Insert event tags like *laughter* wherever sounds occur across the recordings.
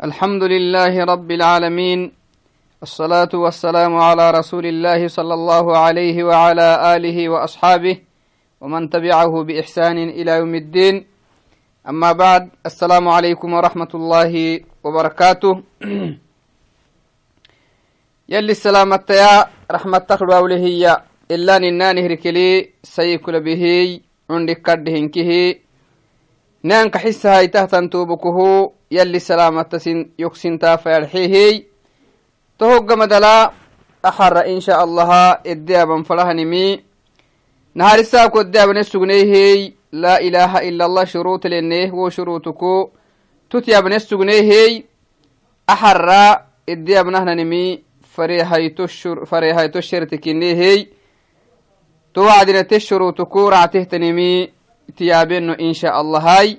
الحمد لله رب العالمين الصلاة والسلام على رسول الله صلى الله عليه وعلى آله وأصحابه ومن تبعه بإحسان إلى يوم الدين. أما بعد السلام عليكم ورحمة الله وبركاته. *clears throat* يلي السلامة يا رحمة تخلوا ولهي إلا ننا نهركلي سيكل به عندك كدهن كهي نان كحسها هاي تهتن توبكه يلي سلامة سن يكسن تافيرحيه تهوغ مدلا أحر إن شاء الله إديابا فلهنمي نهار الساكو إديابا نسوغنيه لا إله إلا الله شروط لنه وشروطكو تتيابا نسوغنيه أحر إديابا نهنمي فريهايتو الشرتكنيه توعدنا تشروطكو رعته تنمي تيابينو إن شاء الله هاي.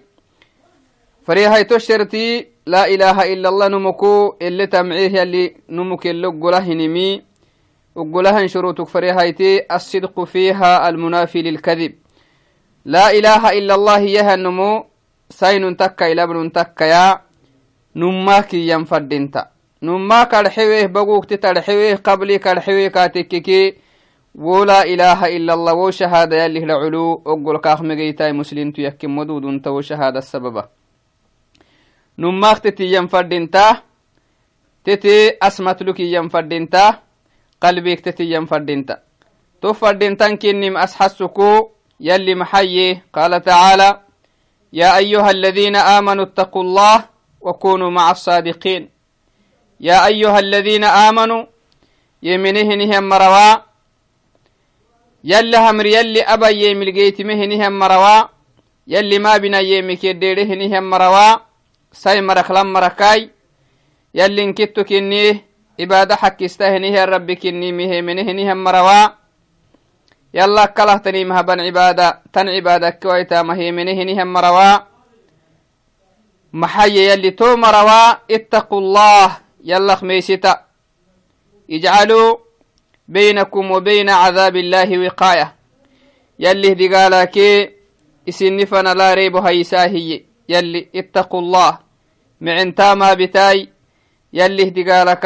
فريهاي تشرتي لا إله إلا الله نمكو اللي تمعيه يلي نمك اللي قله نمي. وقلها شروطك فريهايتي الصدق فيها المنافي للكذب. لا إله إلا الله يها النمو سين تكا إلى ابن تكا يا. نماك ينفدنت نماك الحويه بقوك تتلحويه قبلي كالحويه كاتككي. ولا إله إلا الله وشهادة يلي لعلو. أقول كاخ مجيتاي مسلم تيكم مدود وشهادة السبب نماخ تتي ينفردنتا تتي أسمت لك ينفردنتا قلبك تتي ينفردنتا. تفردنتان كنم أسحسكو يلي محيي. قال تعالى يا أيها الذين آمنوا اتقوا الله وكونوا مع الصادقين. يا أيها الذين آمنوا يمنهنهم مروا. يلي همر يلي أبا يمي لقيت مهنهم مروا. يلي ما بنا يمي كديرهنهم مروا. ساي مرك لم مركاي يلي انكتو كنيه عبادة حق استهنيه ربي كني مه منهنهم مروا. يلا كله تني مهبن عبادة تن عبادة كويتا مهي منهنهم مروا. محي يلي تو مروا اتقوا الله. يلا خميستا اجعلوا بينكم وبين عذاب الله وقاية. يلي دقالك إسنفنا لا ريب هيساهي. يلي اتقوا الله. معن تاما بتاي يلي دقالك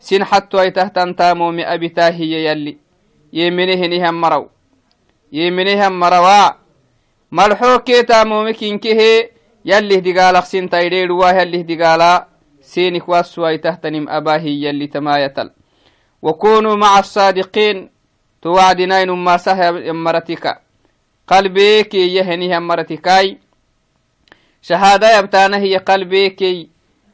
سن حتى يتهتن تامو مئة بتاهي يلي. يمنه نهم مرو. يمنهم مروا. ملحوكي تامو مكينكه يلي دقالك سن تايدير واه يلي دقالا سينك واسوا يتهتنم أباهي يلي تمايتل. وكونوا مع الصادقين توعدنين ما سه يمرتك. قلبيك يهني يمرتكاي شهادة يبتانا هي قلبيك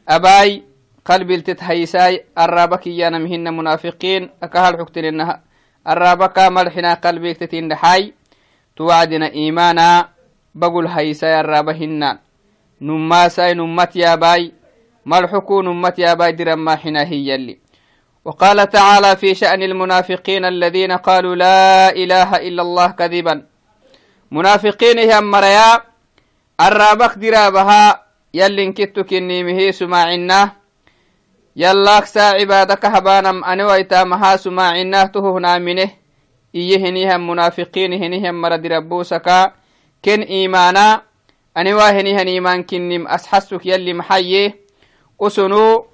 أباي قلبي التتهيساي الرابك يانا مهن منافقين أكهل حكتن إنها الرابك ملحنا قلبيك تتين حي توعدنا إيمانا بقول هيساي الرابهن نماساي نمت يا باي ملحكو نمت يا باي درما حنا هي اللي وقال تعالى في شأن المنافقين الذين قالوا لا إله إلا الله كذبا. منافقين هم مريا الرابك درابها يلين كتو كني مهي سماعنا. يلاك سا عبادك هبانم أنا ويتامها سماعنا تهنا منه. إيه هم منافقين هنهم مرد ربوسكا كن إيمانا. أنا واهنهم إيمان كنم أسحسك يلي محيي. أسنو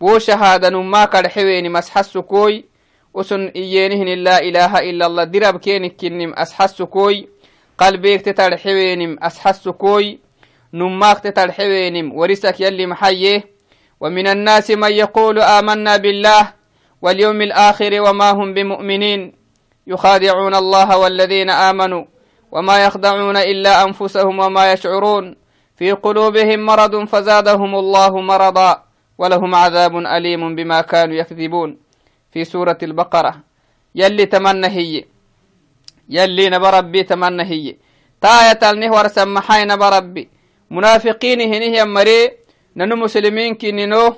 wo shahaadanummaa kadxeweeni masxasukoy usun iyeenihin laa ilaaha ila allah dirab keenikinim asxasukoy qalbeegte tadxeweenim asxasukoy nummaakte tadxeweenim warisak yalli maxaye ومن الناس من يقول آمنا بالله واليوم الآخر وما هم بمؤمنين يخادعون الله والذين آمنوا وما يخدعون إلا أنفسهم وما يشعرون في قلوبهم مرض فزادهم الله مرضا ولهم عذاب أليم بما كانوا يكذبون في سورة البقرة يلي تمنى هي يلي نبربي تمنى هي. تاية النهور سمحي نبربي منافقين هنه مري. ننو مسلمين كننو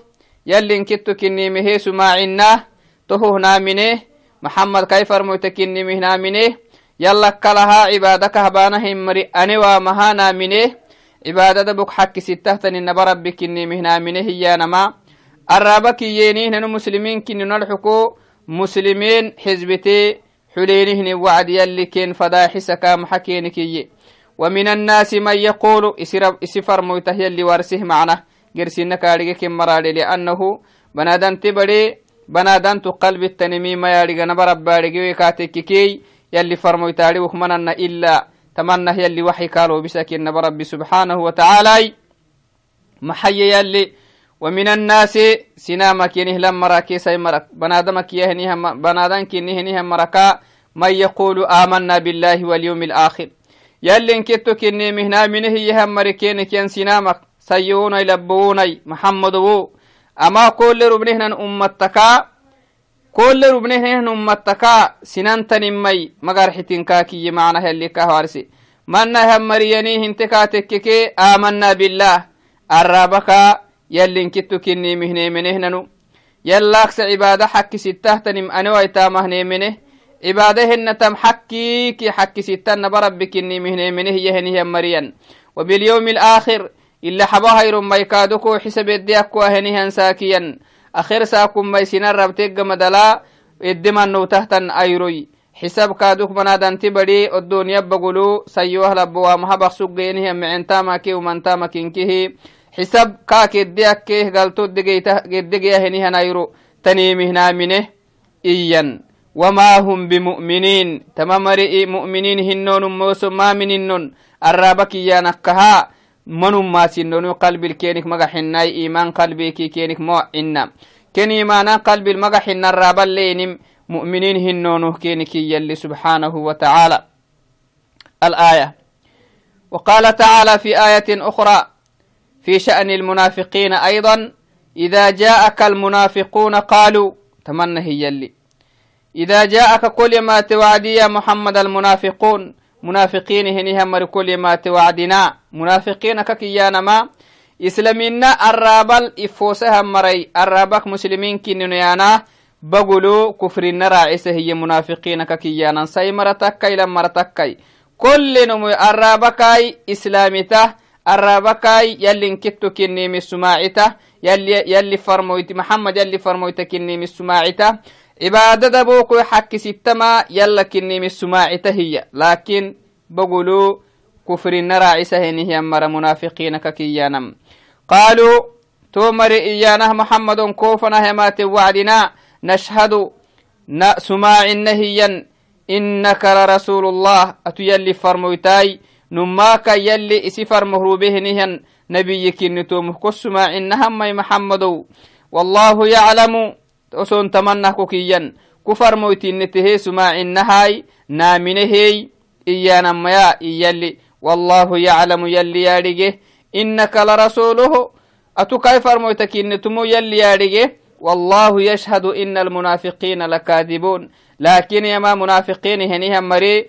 يلي انكتو كني مهيس ما عنا تهو نامنه محمد كيف رموت كني مه نامنه يلا كلها عبادك هبانهم مري. أني ومها نامنه عبادة بك حق ستة بربك إني مهنا منه هي نما. الرابك ييني. ننو مسلمين كن نلحقو مسلمين حزبتي. حلينهن وعد يلي كين فداحي سكام حكينك ومن الناس من يقول اسفر موته يلي وارسه معنا gersina kaadhige ken maraadhe liannahu banadanti badhe banadantu qalbittanimi mayaadhiganaba rabbaadhigewe kaatekkikey yalli farmoytaadhi wukmananna ila tamanah yalli waxi kaalobisakinnaba rabbi subxaanahu watacaalay maxaye yalli ومن الناس سنامك ينهلم مراكي سي مرك بنادمك يهنيها بنادمك ينهنيها مركا من يقول آمنا بالله واليوم الآخر. يلين كتو كني مهنا منه يهم مركين كين سنامك. سيون يلبون محمد بو. أما كل ربنهن أمتكا كل ربنهن أمتكا سنان تنمي. مغار حتين كاكي معنا هلي كهوارسي من هم مريني هنتكا تككي آمنا بالله. الرابكا يلين كتو كني مهني منهننو. يلاكس عبادة حكي ستهتنم أنو ايتامه نيمنه عبادة هنتم حكي كي حكي ستن بربك كني مهني منه يهنه مريان. وباليوم الآخر إلا حبا هيرم ميكادوكو حسب الديكو هنهن ساكيا أخير ساكم ميسنا ربتك مدلا إدمان تهتن أيروي. حساب كادوك بنادان تبدي الدنيا بقولو سيوه لبوا مهبق سقينه معنتاما كي ومنتاما كينكيه حساب كاك الديك قالتو دقيتهنهنايرو تنيمهنامنه إيا وما هم بمؤمنين. تمامرئ مؤمنين هنون موسو ما مننن الرابك يا نكها. من ما سنن قلب الكينك مغحناي إيمان قلبي كي كينك مو إنا. كن إيمانا قلب المغحن الرابا لينم. مؤمنين هنون كينك يلي سبحانه وتعالى. الآية. وقال تعالى في آية أخرى. في شأن المنافقين أيضا. إذا جاءك المنافقون قالوا. تمنى هي اللي إذا جاءك كل ما توعدي يا محمد المنافقون. منافقين هنيها مر كل ما توعدنا. منافقين ككيانا ما إسلامنا الرابل إفوسها مري. الرابك مسلمين كنيانا بقولوا كفر النراعسة هي منافقين ككيانا سيمرة تكي لما تكي كل نمو الرابكاي إسلامته الرابكاي يلي انكتو كني من سماعته يلي يلي فرمويت محمد يلي فرمويت كني من سماعته عبادة بوكو حق ستما يلا كني من سماعته هي لكن بقولوا كفر النراعسة هي مر منافقين ككيانم. قالوا تومر إيانا محمد كوفنا همات وعدنا. نشهد سماع نهيا إنك لرسول الله. أتيلي فرمويتاي. نماك يلي إسفر مهروبه نهن نبي كنتو كسما إنهم مي محمد. والله يعلم نتهي سما إنهاي نامنهي إيانا ميا يلي والله يعلم يلي يارجه إنك لرسوله أتو كيفر موتكين نتمو يلي يارجه والله يشهد إن المنافقين لكاذبون لكن يما منافقين هنيهم مري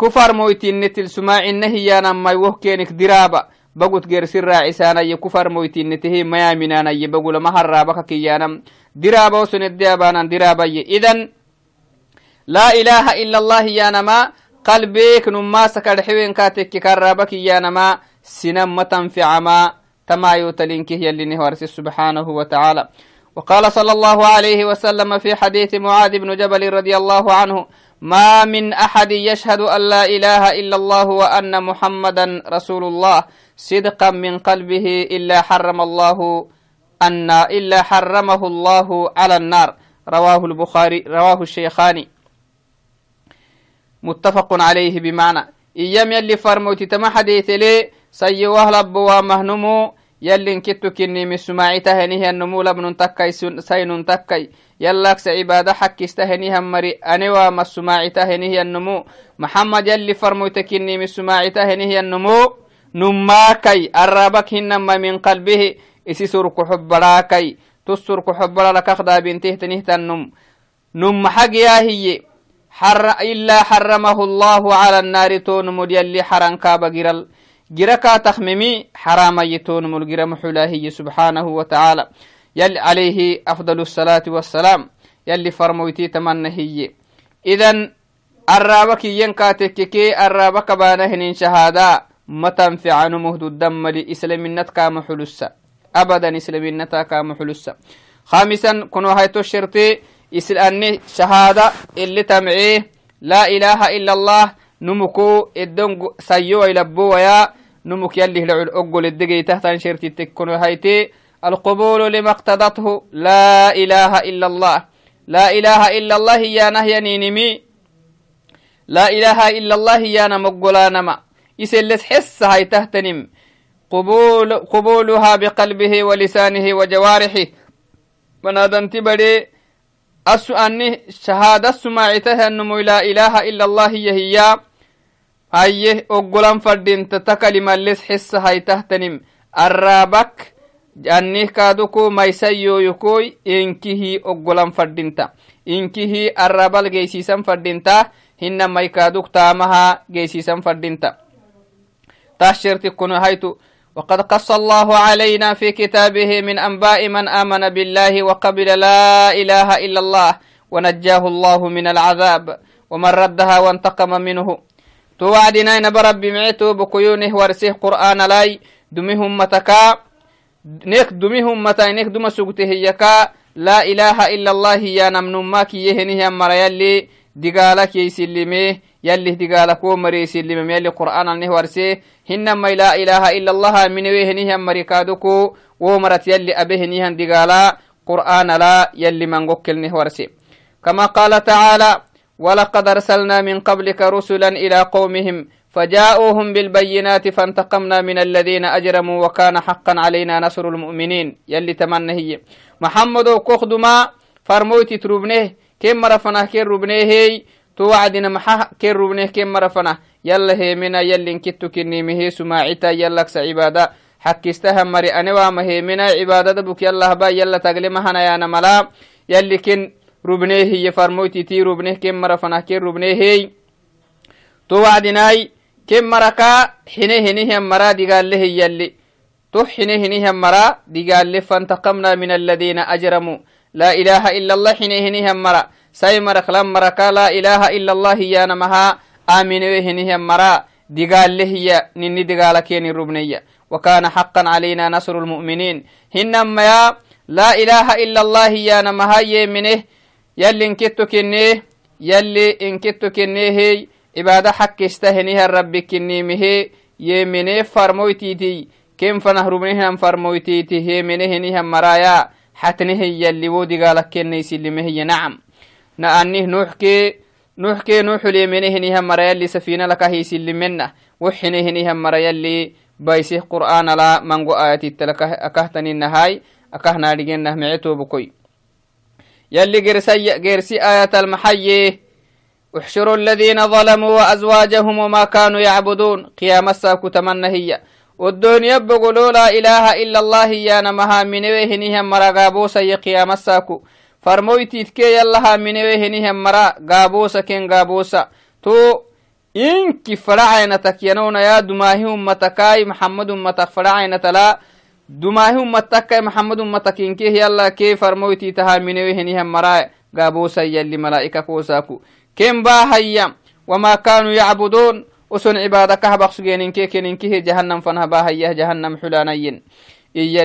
كفر مويتين نتل سماع النهيانا ما يوهكينك درابا بقوت غير سر عسانا يكفر مويتين نتهي ما منانا يبقول رابك كيانا درابا وسن الديابانا درابا إذن لا إله إلا الله يا نما قلبك نما سكر حوين كاتك كرابك يا نما سنم تنفع ما تما يوتلينك هي اللي سبحانه وتعالى وقال صلى الله عليه وسلم في حديث معاذ بن جبل رضي الله عنه ما من أحد يشهد أن لا إله إلا الله وأن محمدا رسول الله صدقا من قلبه إلا حرم الله أن إلا حرمه الله على النار. رواه البخاري رواه الشيخاني متفق عليه بمعنى. إيام يلي فرموت تما حديث لي سيوه لبوا مهنمو يلي كتو كني مسماعي تهنيه النمو لبن تكي سين تكي يلاكس عبادة حق استهنيها مري أنوا مسماعي تهنيه النمو. محمد يلي فرمو تكني مسماعي تهنيه النمو نماكي الرابك هنما من قلبه إسي سرك حبراكي تسرك حبرا لك أخدا بنته تنهت النم. نم حق يا هي حر إلا حرمه الله على النار تون مد يلي حران كابا جرل. جركا تخممي حرام يتون مل جرم حلاهي سبحانه وتعالى. يلي عليه أفضل الصلاة والسلام يلي فرمويتي تمنى هي. إذن الرابك ينكاتككي الرابك بانهن شهادة مهد الدم لإسلامنت كام حلسة أبدا إسلامنتا كام حلسة خامسا كنوا هايتو الشرطي إسلامني شهادة اللي تمعيه لا إله إلا الله نمكو الدنق سيو يلبو ويا نمك يلي لعل أقول الدقي تحت شرطي تكونوا هايتي. القبول لما اقتضته لا إله إلا الله. لا إله إلا الله يا نهي نينمي لا إله إلا الله يا نمقلا نما. يسلس حس هاي تهتنم. قبول قبولها بقلبه ولسانه وجوارحه. بنادنتي بدي أسو أني شهادة سماعته أنه لا إله إلا الله هي هي هاي أقولان فردين تتكلم اللس حس هاي تهتنم. الرابك annih kaaduku maysayyoyukoy inkihi oggolan fadhinta inkihi arrabal geysiisan fadhinta hina maykaduk taamaha geysiisan fadhinta taas shertikkuno haytu وقد قص الله علينا في كتابه من أنباء من آمن بالله وقبل لا إله إلا الله ونجاه الله من العذاب ومن ردها وانتقم منه. توعدنا نبرب بمعتو بكيونه ورسيه قرآن لاي دمهم متكا nek dumi hummatai nek duma sugte hiyyaka laa ilaha ila allah ya namnumma kiyehenihan mara yalli digala يلي هدقالا كوم مريسي اللي مم يلي قرآن عنه ورسي ما لا إله إلا الله من ويهنيه مريكادوكو ومرت يلي أبيه نيه دقالا قرآن لا يلي من قكل ورسي كما قال تعالى ولقد أرسلنا من قبلك رسلا إلى قومهم فجاءوهم بالبينات فانتقمنا من الذين أجرموا وكان حقا علينا نصر المؤمنين. يلي تمنهي. محمد كخدما فرموتي تروبنه كم رفناه كي هي هي توعدنا محا كير ربنه كم مرفنا. يلا هي منا يلي انكتو كني مهي سماعتا يلا عبادة. حكستها مري أنوا مهي منا عبادة بك يلا هبا يلا تقلمها يا نملا. يلي كن ربنه هي فرموتي تي ربنه كم مرفنا. كير ربنه هي. توعدناي ken maraka xine hinihan mara digaale hiyalli to xine hinihan mara digaale fantaqamna min alladina ajramuu laa ilaha ila allah xine hinihan mara sai marak lan maraka laa ilaha ila allah hiyanamaha aaminewe hinihan mara digaale hiya nini digaala keni rubneya وكان حقا علينا نصر المؤمنين. هنما يا. لا إله إلا الله يا نمها. يمنه يلي انكتو كنيه يلي انكتو كنيه عبادة حق استهنها ربي كنيمه يمنه فرمويتيتي كم فنه ربنهم فرمويتيتي يمنه نهم مرايا حتنه يلي ودي قالك كني سلمه نعم. نأنه نوحكي نوحكي نوح ليمنه نهم مرايا اللي سفينة لك هي سلمنا وحنه نهم مرايا اللي بايسه قرآن لا منغو آياتي تلك أكهتني النهاي أكهنا لجنة معتو بكوي يلي جرسي جرسي آية المحيي احشروا الذين ظلموا وأزواجهم وما كانوا يعبدون قيام الساكو تمنى هي والدنيا بقولوا لا إله إلا الله يا نمها من وهنهم مرا قابوسا يا قيام الساكو تكي يلها من وهنهم مرا قابوسا كين قابوسا تو إنك فرعين تكينون يا دماهي أمتكاي محمد أمتك فرعين تلا دماهي أمتكاي محمد أمتك إنكي يلا كي فرمويتي تها من وهنهم مرا قابوسا يلي ملائكة كوساكو كم باهيا وما كانوا يعبدون وسن عبادة كهبق سجين كي كي جهنم فنها باهيا جهنم حلانين إيا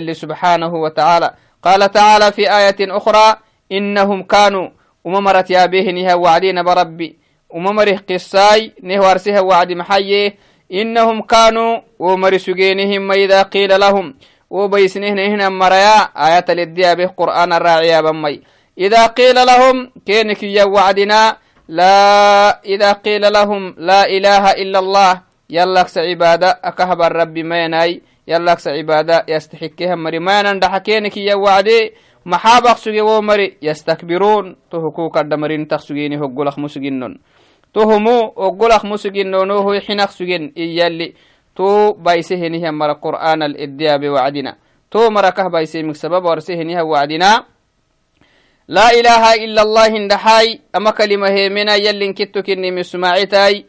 إنهم كانوا وممرت يا به نها وعدين بربي. وممره قصاي نهوارسها وعد محيي. إنهم كانوا ومر سجينهم ما إذا قيل لهم. وبيسنهن هنا مريا. آية للديا به قرآن الراعي بمي. إذا قيل لهم كينك يا وعدنا. لا إذا قيل لهم لا إله إلا الله. يلاكس عبادة أكهب الرب ما يناي يلاكس عبادة يستحكيها مري ما ينندحكينك يا وعدي. محابق سجي ومري يستكبرون تهكوك الدمرين تخسجيني هقولك مسجنون تهمو وقولك مسجنون وهو حينك سجن إيالي تو بايسهنها مر قرآن الإدياب وعدنا تو مركه بايسه سبب ورسهنها وعدنا لا إله إلا الله هندحاي أما كلمة هيمنا يلي كتو كني مسماعتاي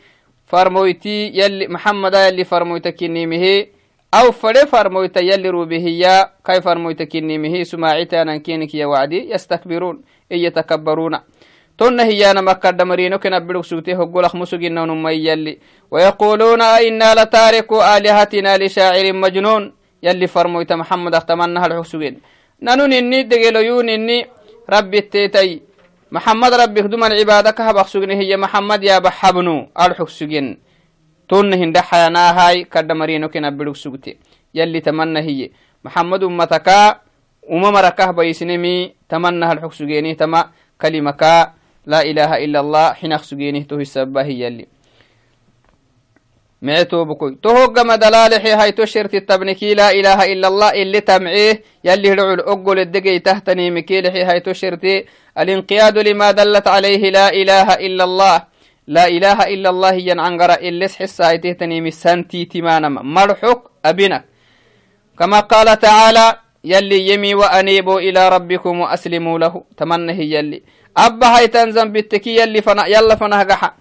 فرمويتي يلي محمد يلي فرمويتا كني مهي أو فري فرمويتا يلي روبهيا كي فرمويتا كني مهي سماعتا ننكينك يا وعدي يستكبرون إي يتكبرون. تن هي أنا مكة دمرينو كنا بلوك سوتي هقول أخ مسجين نمي يلي. ويقولون إنا لتاركوا آلهتنا لشاعر مجنون. يلي فرمويتا محمد اختمنها الحسوين نانو نني دقلو يو نني ربي التيتي. محمد ربي خدوم العبادة سجن هي محمد يا بحبنو سجن تون هند حيانا هاي كدمرينو كنا بلوك سجتي يلي تمنى هي. محمد أمتك uma marakah baisnemi tamanahal xog sugenih tama kalimaka لا إله إلا الله حنخ سجينه تو السبه يلي. معتو بكوي تهوغ ما دلالحي هاي تشرت التبنكي لا إله إلا الله اللي تمعيه يلي رعو أقول الدقي تهتني مكيلحي هاي تشرتي الانقياد لما دلت عليه لا إله إلا الله. لا إله إلا الله ينعنقر اللي سحس هاي تهتني مسانتي تمانا مرحك أبنك كما قال تعالى يلي يمي وأنيبوا إلى ربكم وأسلموا له تمنه يلي abba haytan zambiteki yalli fana yalla fanah gaxa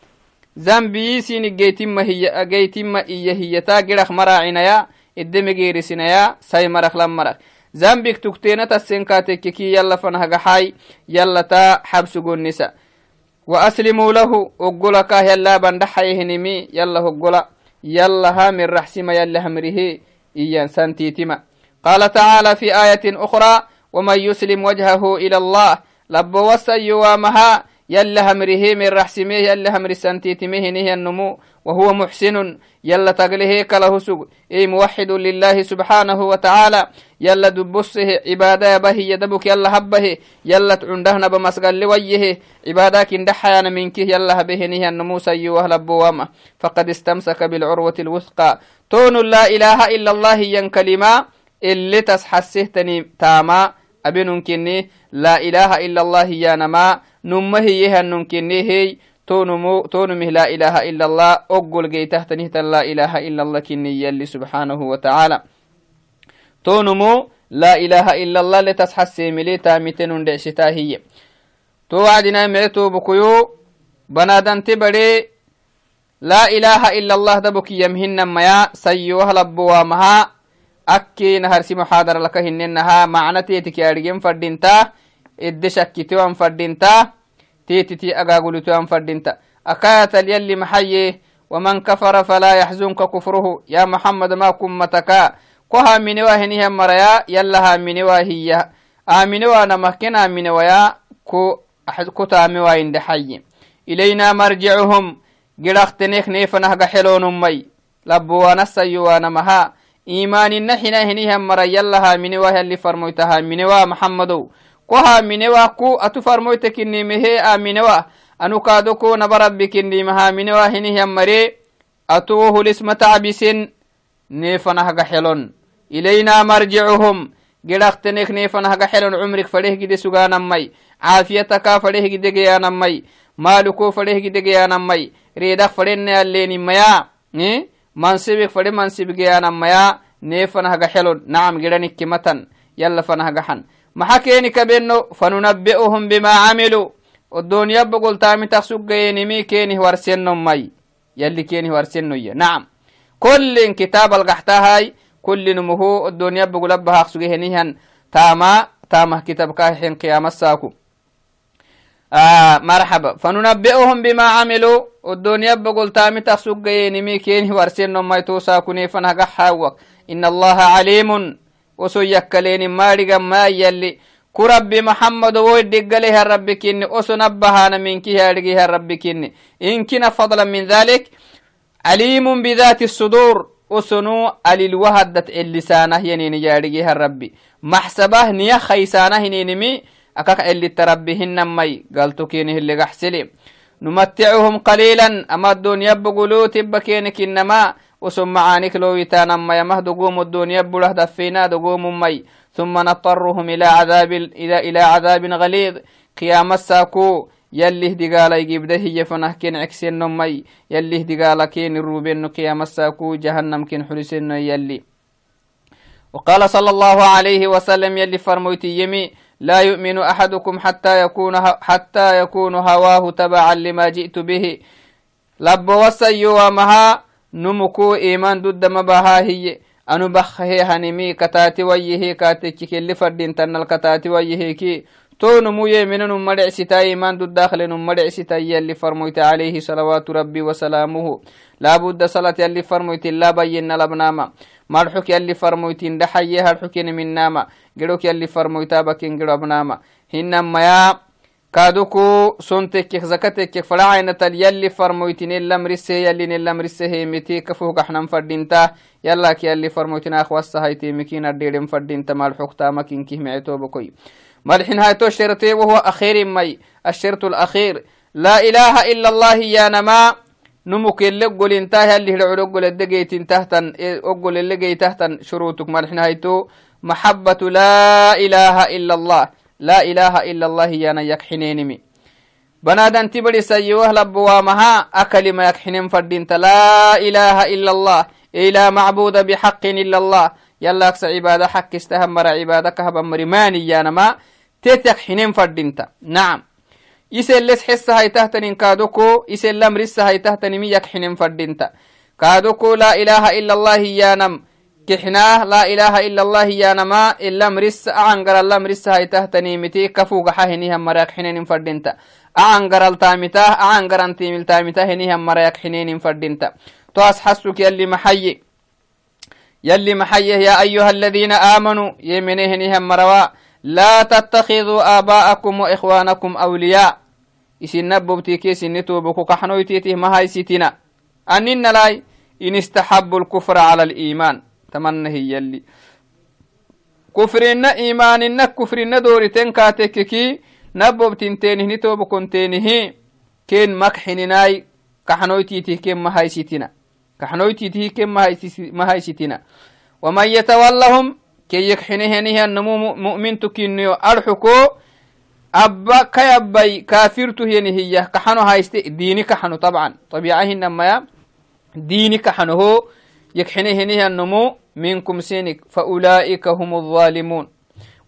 zambiyiisini geytimma hiya geytimma iya hiyata girak maracinaya ideme geerisinaya say marak lan marak zambik tukteena tassenkaatekkeki yalla fanah gaxay yalla ta xabsugonnisa وأسلموا له أقول كاه يلا بندحيه نمي يلا أقول يلا هام الرحسم يلا همره إيان سنتيتما. قال تعالى في آية أخرى ومن يسلم وجهه إلى الله لبوس يوامها أيوة يلا همره من رحسمه يلا همر سنتيتمه نهي النمو وهو محسن يلا تقله كله سوق. إي موحد لله سبحانه وتعالى يلا دبسه عبادة به يدبك يلا هبه يلا تعندهن بمسقل لويه. عبادة كندحيان منك يلا به نهي النمو سيو لبو وامه فقد استمسك بالعروة الوثقى. تون لا إله إلا الله ين كلمة اللي تسحسه تاما. أبنون كني لا إله إلا الله يا نما. نمه يهنن كني هي تونمو تونمه لا إله إلا الله أقول جيته تنهت لا إله إلا الله كني يلي سبحانه وتعالى تونمو لا إله إلا الله لتسحسي ملي تامتن دعشتا هي تو وعدنا معتو بكيو بنادن تبري لا إله إلا الله دبك يمهن ميا سيوه لبوا مها أكي نهرسي محاضرة لك هننها معنى تيتك أرجم فردينتا إد شكتوان فردينتا تيتتي أقاقلتوان فردينتا. أكاية اليلي محيي ومن كفر فلا يحزنك كفره. يا محمد ما كمتك كها من واهنها مريا يلها من واهية آمن وأنا مكن آمن ويا كو كتام واين دحي إلينا مرجعهم. قلقتنيخ نيفنه قحلون مي لبوانا سيوانا مها. iimaanina hina hinihan mara yalla haaminewa yalli farmoyta haaminewa maxamadow ko haaminewa ku atu farmoyta kinimehe aaminewa anu kaadoko naba rabbi kinima haaminewa hinihan mare atuwo hulisma tacbisen neefanahga xelon ilayna marjicuhum gedhaqtenek neefanahga xelon cumrik fadhehgide sugaanamay caafiyataka fadhehgidegeyaanamay maaluko fadhehgidegeyaanamay reedak fadhenne alleenimaya mansibik fadhi mansibgeyanamaya neefanahga xelon nacam gidhanikimatan yalla fanahgaxan maxa keeni kabeno fanunabbi'uhum bima camilu oddooniyabba goltaamitak suggayenimi keenih warsennomay yalli keenih warsennoya nacam kollin kitaabal gaxtahay kullinumuhu oddooniyabba gulabahaq sugehenihan taama taamah kitabkahixen qiyamassaaku آه مرحبا فننبئهم بما عملوا الدنيا بقول تامي تخسوق نمي كين ورسين ما يتوسا كوني وسو يكلين مارغا ما يلي. كربي محمد ويدق له الرب كني أسو نبهانا منك يارغيها الرب كني إن كنا فضلا من ذلك عليم بذات الصدور. أسنو الوهدت اللسانه ينين يارغيها الرب محسبه نيا خيسانه ينينمي akak elita rabbihinamai galtukinihilegaxsili numaticuhum qaliilan ama adduniyabba guluutibba keenikinama usum macaanik loowitanamay amah dogomu adduniya burah dafina dogomumay ثم نضطرهم إلى عذاب إلى إلى عذاب غليظ. قيام الساكو. يليه دقالا يجيب ده يفنه كين عكسين نمي يليه دقالا كين الروبين قيام الساكو. جهنم كين حلسين يلي. وقال صلى الله عليه وسلم يلي فرموتي يمي. لا يؤمن أحدكم حتى يكون حتى يكون هواه تبعا لما جئت به. لب وسيوا مها نمكو إيمان ضد مباها هي أنو بخه هنمي كتاتي ويه كاتك اللي فردين تن الكتاتي ويه كي. تو نمو يمن نمدع ستا إيمان ضد داخل نمدع ستا يلي فرميت عليه صلوات ربي وسلامه. لا بد صلاة يلي فرميت لا بينا لبناما marxuk yalli farmoytin dhaxaye harxukin minama gedhok yalli farmoytabakin gedho abnama hinamaya كادوكو سنتك زكتك فلعينة يلي فرمويتين اللمرسه يلي نلمرسه متي كفوك إحنا فردينتا يلا كي يلي فرمويتين اخوصا هايتي مكين الديرم فردينتا مال حكتا مكين كيه معتو بكوي. مالحين هايتو الشرطي وهو أخير مي الشرط الأخير. لا إله إلا الله يا نما. نمك اللي قول انتهى اللي هلعو قول الدقيت انتهتن أقول اللي جيتهتن شروطك مالحين هايتو. محبة لا إله إلا الله. لا إله إلا الله يانا يكحنينمي. بنادن تبري سيوه لبوامها أكل ما يكحنين فردينت لا إله إلا الله. إلا معبود بحق إلا الله. يلا أكس عبادة حق استهمر عبادة كهبا مرماني يانا ما تتك حنين فردينت نعم. يسل لس حس هاي تهتن كادوكو يسل لمرس هاي تهتن مي يكحنين فردينت كادوكو لا إله إلا الله يانم كحناه لا إله إلا الله يا نما إلا مرس أعنقر الله مرس هاي تهتني متي كفوق حهني هم مريك حنين فردينتا. أعنقر التامتا أعنقر أنتيم التامتا هني هم مريك حنين فردينتا. تو أسحسك يلي محيي يلي محيه يا أيها الذين آمنوا يمنه هني هم مروا. لا تتخذوا آباءكم وإخوانكم أولياء. isin nabbobtike sinitubuku kaxnoytitih mahaysitina أننا لاي إن استحبوا الكفر على الإيمان. تمنى هي اللي كفرنا إيماننا كفرنا دورتين كاتككي نبوب تنتينه نتوب كنتينه كين مكحنناي كحنويتيته كين مهايسيتنا كحنويتيته كين مهايسيتنا ومن يتولهم كي يكحنه نهي النمو مؤمن تكينيو أرحكو أبا كيبي كافرته هي كحنو هايستي ديني كحنو طبعا طبيعه إنما ديني كحنو هو يكحنه هنيه النمو منكم سينك فأولئك هم الظالمون.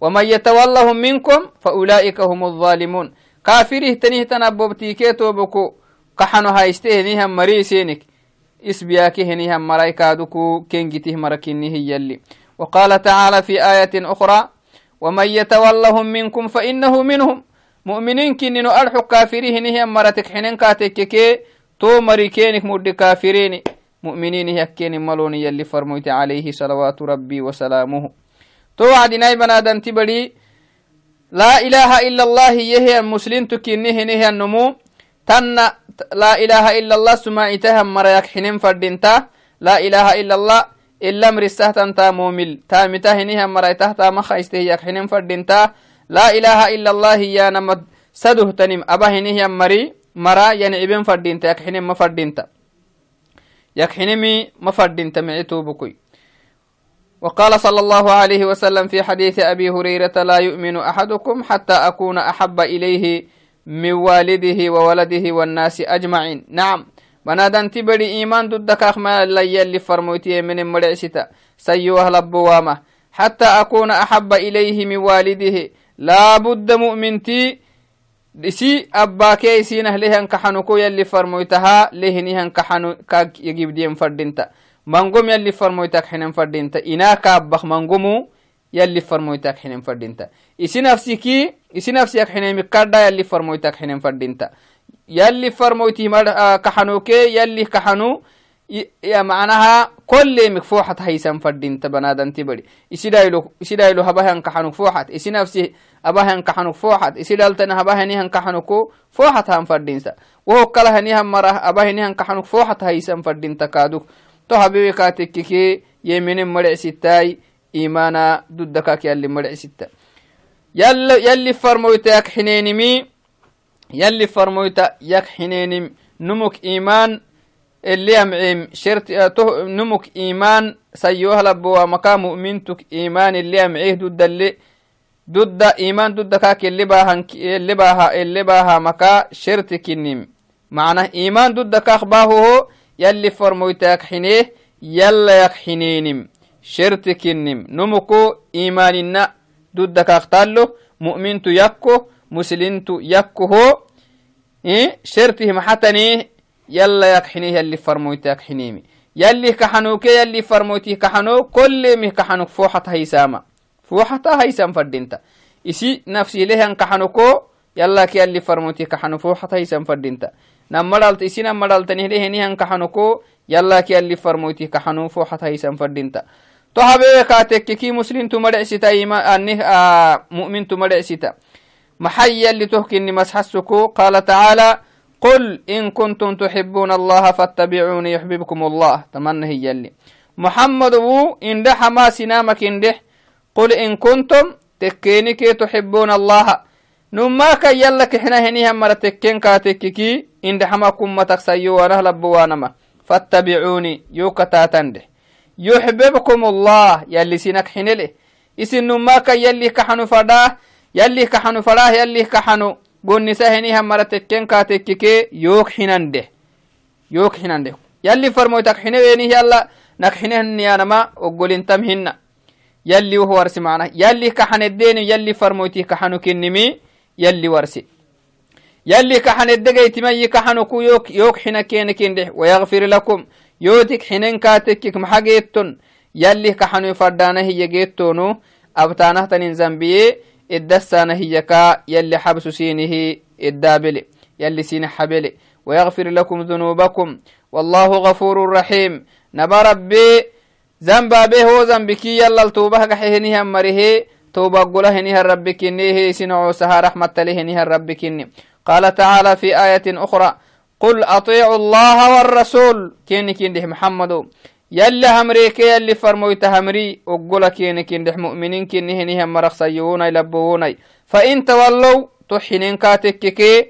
ومن يتولهم منكم فأولئك هم الظالمون. كافره تنيه تنببتيكيتو بكو قحنو هايسته هنيه مري سينك. اسبياك هنيه مراي كادوكو كنجته مركنه يلي. وقال تعالى في آية أخرى ومن يتولهم منكم فإنه منهم. مؤمنين كننو أرحو كافره هنيه مرتك حنين كاتككي تو مري كينك مد كافرين مؤمنين يكين ملون يلي فرميت عليه صلوات ربي وسلامه. تو عدناي بنادن تبدي لا إله إلا الله يهي المسلم تكينه نهي النمو. تن لا إله إلا الله سماعتها مريك حنين فردنتا لا إله إلا الله إلا مرسه تنتا مومل تامته نهي مريته تام خيسته يك حنين فردنتا لا إله إلا الله يا نمد. سده تنم. أبه نهي مري مرأ ينعبن فردنتا يك حنين ما فردنتا يكحنمي مفرد تمعتو بكي وقال صلى الله عليه وسلم في حديث أبي هريرة لا يؤمن أحدكم حتى أكون أحب إليه من والده وولده والناس أجمعين. نعم. بنادن تبري إيمان ضدك أخما اللي اللي فرموتي من المرعسة سيوه لبوامة حتى أكون أحب إليه من والده لا بد مؤمنتي isi abbaakee isiin ahlehan kaxanuko yalli farmoytaha lehinihan kaxanu kaag yagibdiyen fadhinta mangom yalli farmoytak xinen fadhinta inaa kaabbak mangomu yalli farmoytak xinen fadhinta isi nafsiki isi nafsiyak xinemikadha yalli farmoytak xinen fadhinta yalli farmoyti kaxanuke yalli kaxanu معناها كل مكفوحة هيسم فردين تبنادن تبري إسيدايلو إسيدايلو هباهن كحنو فوحت إسي نفسي أباهن كحنو فوحت إسيدالتن هباهن هن كحنوكو فوحت هم فردين سا وهو كلا هنيهم مرة أباهن هن كحنو فوحت هيسم فردين تكادوك تو حبيبي كاتككي يمين مرع ستاي إيمانا دودكاك يلي مرع ستا فرمويتا يك حنينم نمك إيمان شرط سيوه لبوا مكا مؤمنتك إيمان اللي أمعيه ضد اللي ضد إيمان ضد كاك اللي باها اللي باها اللي باها مكا شرط كنم معنى إيمان ضد كاك باهو يلي فرمويتك حنيه يلا يك حنينم شرط كنم نمكو إيماننا ضد كاك تالو مؤمنتو يكو مسلمتو يكو هو إيه شرطه محتني يلا يكحنيه يلي فرمويت يكحنيمي يلي كحنوك يلي فرمويتي كحنو كل مه كحنوك. فوحة هيسامة. فوحة هيسام فردينتا. إسي نفسي لهن كحنوكو يلا كي يلي فرمويتي كحنو. فوحة هيسام فردينتا. نمرالت إسي نمرالت نهله نهن كحنوكو يلا كي يلي فرمويتي كحنو. فوحة هيسام فردينتا. تو حبيبي كاتك كي مسلم تمرع ستا إيمان أنه آه مؤمن تمرع ستا محي اللي تهكني مسحسكو. قال تعالى قل إن كنتم تحبون الله فاتبعوني يحببكم الله۔ تمنى هي اللي محمد وو إن دح ما سنامك إن دح قل إن كنتم تكينك تحبون الله۔ نما يلك إحنا هنيها مرة تكين كاتككي إن دح ما كمتك سيوانا لبوانما فاتبعوني يوكتا تنده۔ يحببكم الله۔ يلي سينك حنله۔ إسن نما يلي كحنو فداه۔ يلي كحنو فداه يلي كحنو gonnisa henihan mara tekken ka tekkike yook hinande yook hinande yalli farmoytak xine weenihi alla nak xinehniyanama oggolintam hinna yalli woh warsi mana yalli kaxaneddeni yalli farmoyti kaxanu kinnimi yalli warsi yalli kaxanedegaytimayi kaxanuku yook yook xina kene kindeh wayagfir lakum yootik xinen ka tekkik maxa geetton yalli kaxanu faddaana hiya geettonu abtaanahtanin zambiye الدسانة هيكا يلي حبس سينه الدابل يلي سين حبل. ويغفر لكم ذنوبكم. والله غفور رحيم. نبا ربي ذنبا به هو ذنبكي يلا التوبة كحيهنها مره. توبة قلهنها ربك إنيه سنعو سها رحمة لهنها ربك قال تعالى في آية أخرى قل أطيعوا الله والرسول. كينك محمد. يلي همريك يلي فرمويت همري وقولا كيني كندح مؤمنين كيني هني هم مرخصيونا يلبوونا فإن تولوا تحنين كاتككي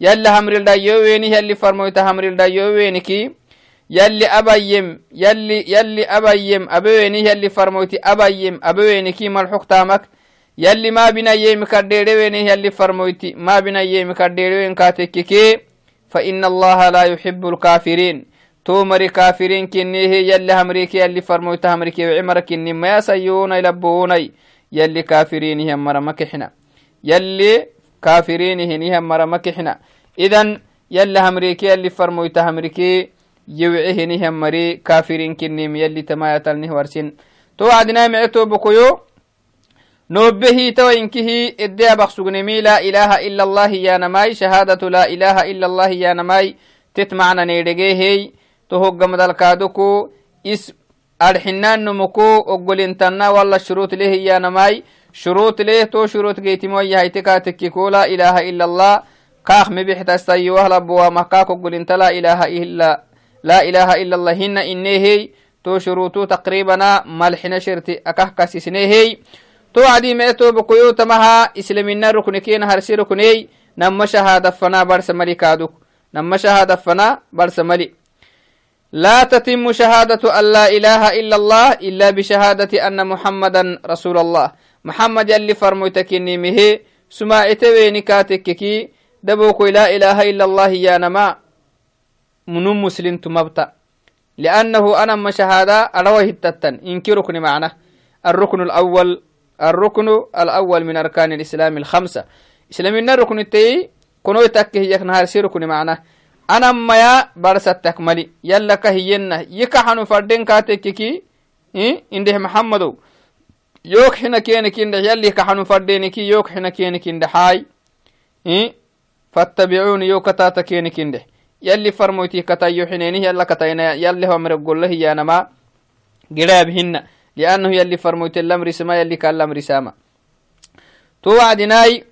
يلي همري الدايويني يلي فرمويت همري الدايوينكي يلي أبيم يلي يلي أبيم أبويني يلي فرمويت أبيم أبوينكي ملحوق تامك. يلي ما بنا يم كديرويني يلي فرمويت ما بنا يم كديروين كاتككي فإن الله لا يحب الكافرين. تو مري كافرين كني هي يلي همريكي يلي فرمويت همريكي وعمر كني ما يسيون يلبوني يلي كافرين هم مرة مكحنا يلي كافرين هني هم مرة مكحنا إذن يلي همريكي يلي فرمويت همريكي يوعي هني هم مري. كافرين كني يلي تما يتلنه ورسين. تو عدنا معتو بكيو. نوبه تو إنكه إديا بخسقنمي لا إله إلا الله يا نماي. شهادة لا إله إلا الله يا نماي. تتمعنا نيرجيه هي to hoggamadalkaaduku is adxinaanumuku oggolintanna walla shuruut leh iyanamai shuruut leh to shuruut geytimoyahaite kaatekkiku laa ilaaha ila allah kaak mibixtasayiwahlabuwamah kaak oggolinta laa ilaaha illa laa ilaaha ila allah hina inehey to shuruutu taqribana malxina shirti akah kasisnehey to adi mee tobokoyo tamaha islamina rukni kena harsi rukney nama shahaadafana barsa mali kaaduk nama shahaadafana barsa mali لا تتم شهادة أن لا إله إلا الله إلا بشهادة أن محمدا رسول الله. محمد يلي فرموتك مه سماعت وينكاتككي دبوك لا إله إلا الله يا نما. من مسلم تمبتا. لأنه أنا ما شهادة أروه التتن إنك ركن معنا. الركن الأول الركن الأول من أركان الإسلام الخمسة. إسلام الركن التي كنو يتكه يكنهار سيركن معنا. Mali yallaka hiyenna yikaxanu fadden katekkiki indeh maxamadow yook xina kenikindeh yalli kaxanu faddeniki yook xina kenikindexaay fattabicuuni yo katata kenikindeh yalli farmoyti katayo xinenih yalla katayna yalleho amre golla hiyanama giraab hinna liannahu yalli farmoyte lamrisama yalli kan lamrisama to wacdinaay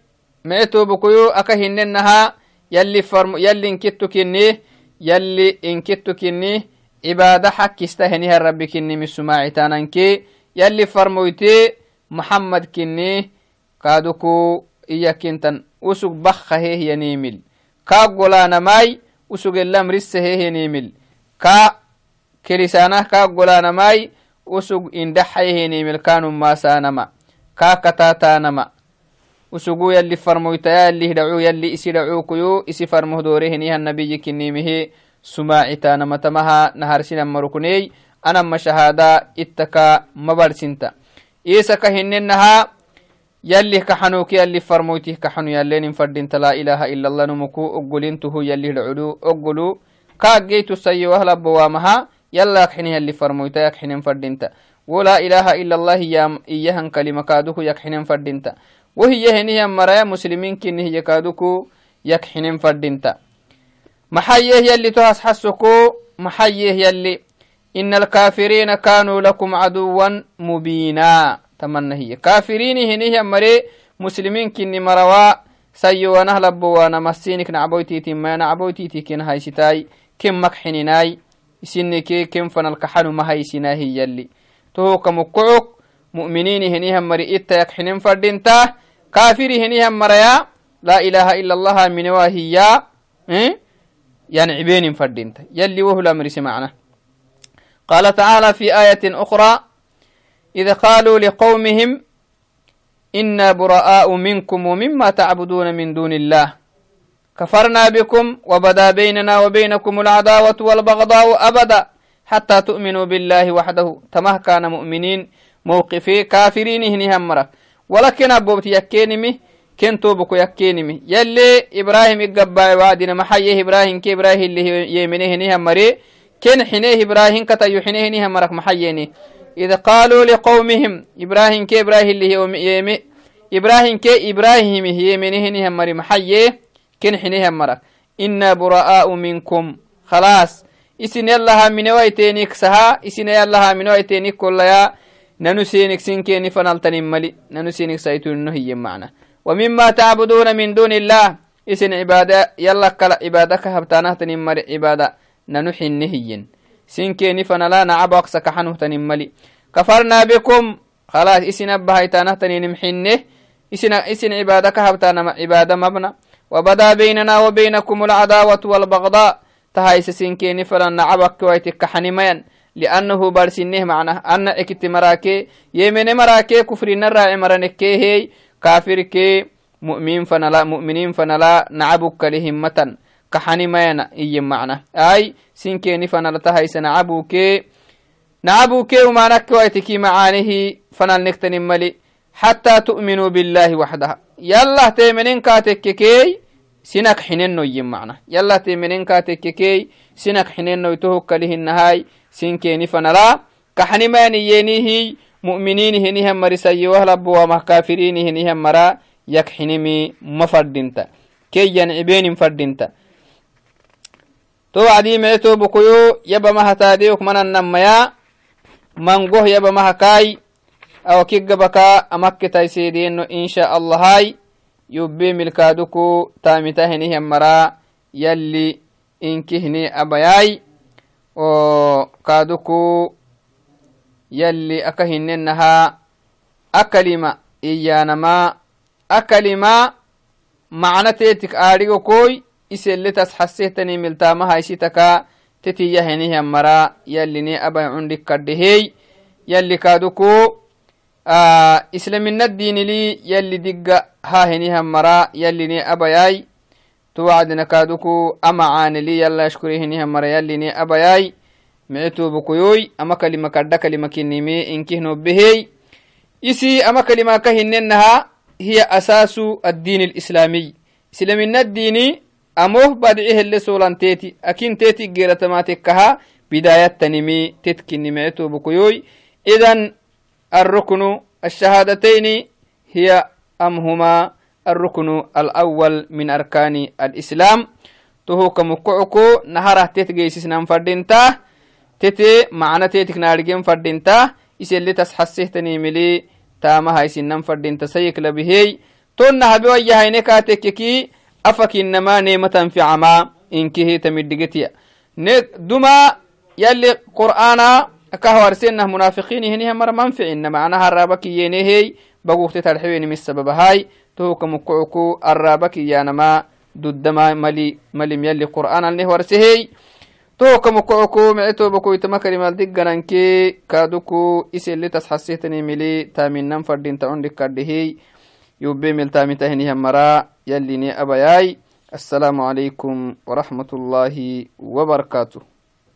mee tobokoyo aka hinnenaha yalli farm yalli inkittu kinni yalli inkittu kinni cibaada xakkista heniha rabbi kinni misumaacitaananki yalli farmoyte muxammad kinni kaaduku iyakintan usug bakka heehyanimil kaa golaanamay usug elam risse heehyanimil kaa kelisaanah kaa golaanamay usug indhaxayhenimil kaanumaasaanama kaa kataataanama usugu yalli farmoytaya yalli hidhacu yalli isi dhacukuyu isi farmoh doorehinihan nabiyi kinimihi sumaacitanamattamaha naharsinammarukuney anamma shahaada ittaka mabarsinta isaka hinnenaha yallih kaxanuki yalli farmoytih kaxanu yallenin fadinta laa ilaha ila allah numuku oggolintuhu yalli hidhaculu oggolu kaaggeytu sayiwahlabbawamaha yalla yakxini yalli farmoyta yakxinen fadinta wo laa ilaha ila allah iyahan kalima kaaduhu yakxinen fadinta كن هي كادوكو يكحنين فردينتا. محيه يلي تهس حسكو محيه يلي إن الكافرين كانوا لكم عدوا مبينا. تمنى هي. كافرين هنيا مري مسلمين كني مروا سيو ونهلب وأنا مسينك نعبويتيتي ما نعبويتيتي كن هايستاي كم مكحنيناي isinike ken fanalkaxanu mahaysinaahi yalli tohoka mukkucuk mu'miniini henihan mari ittayak xinen fadhinta kafiri henihan maraya laa ilaha ila allaha minewa hiya yani cibenin fadhinta yalli wohula marise macna قال تعالى في آية أخرى إذ قالوا لقومهم إنا براء منكم ومما تعبدون من دون الله. كفرنا بكم وبدا بيننا وبينكم العداوة والبغضاء أبدا حتى تؤمنوا بالله وحده. تمه كان مؤمنين موقفي كافرين هني همرة ولكن أبوبت يكينمي كنتو بكو يكينمي. يلي إبراهيم إقبا وعدنا محيه إبراهيم كي إبراهيم اللي يمنيه هني همري كن حنيه إبراهيم كتا يحنيه هني همرك محييني. إذا قالوا لقومهم إبراهيم كي إبراهيم اللي يمي إبراهيم كي إبراهيم يمنيه هني همري محيه كن حينها مرك. إنا براء منكم. خلاص. إسن يلها من ويتينيك سها إسن يلها من ويتينيك كل يا ننو سينك سنكيني فنالتني ملي. ننو سينك سيتون هي معنا. ومما تعبدون من دون الله. إسن عبادة. يلا كلا عبادة كهبتانه تنمر عبادة. ننو حنهين سنكيني فنلا نعبق سكحنه تنملي كفرنا بكم. خلاص إسن أبهيتانه تنمحنه إسن إسن عبادة كهبتانا عبادة مبنى. وبدا بيننا وبينكم العداوة والبغضاء. تهايس سنكيني فلن نعبك ويتك حنميا لأنه برسنه معنى. أن اكت مراكي يمن مراكي كفر نرى مرنكي هي كافر كي مؤمن فنلا مؤمنين فنلا نعبك لهمة كحنميا إي معنى. أي سنكيني فنلا تهايس نعبوك. نعبوك ومعنك ويتكي معانه فنل نكتن ملي. حتى تؤمنوا بالله وحدها يلا تيمنين كاتككي سنك حنين يم معنا يلا تيمنين كاتككي سنك حنين يتوهك له النهاي سنكيني فنلا كحني ما نيينيه مؤمنين هنيهم مرسي وهلب وما كافرين هنيهم مرا يكحنمي مفردنتا كي ينعبين فردنتا تو عدي معتو بكيو يبا ما هتاديوك من النميا منقوه يبا ما هكاي aw kiggabaka amakkitayseediyenno insha allahai taamita hinihian mara yalli inkihni abayai o kaaduku yalli aka hinnenaha akalima iyanama akalima macna teetik aadhigo koy iseletas xasehtani miltaama haysitaka tetiya hinihian mara yallini abay cundik kadhehey yalli kaaduku islamina dinili yalli digga hahinihan mara yallini abayai tuwacdina kaduku ama caanili yalla ashkuri hinihan mara yallini abayai micitubukuyoy ama kalima kadha kalima kinimi inkihnobehey isi ama kalima ka hinenaha hiya asaasu addiin alislamiy islamina dini amoh badci hele solanteeti akinteeti geratamatekkaha bidayattanimi tetkini micitubukuyoy idan الركن الشهادتين هي أم هما الركن الأول من أركان الإسلام. تهو كمكعكو نهره تتجيسس فردينتا تتي معنى تيتك نارجين فردينتا إسلي تسحسه تنيملي تاما هاي سنن فردينتا سيك لبهي. تون هبي ويهايني كاتككي أفك إنما نيمة في عما إنكه تمدقتيا دما يلي قرآنا kahwarsenah munafiqini heniha mara manficina macnaha arabakiyyenehey bagukte tarxeweni misababa hay tohuka mukucuku arabakiyanama dudama mali malim yali qur'an alneh warsehey tohuka mukucuku micetobakoitama kalimaldiggananke kaduku iseli tasxasehtani mili taaminan fadinta cundikadhehey yube miltamita heniha mara yalini abayay السلام عليكم ورحمة الله وبركاته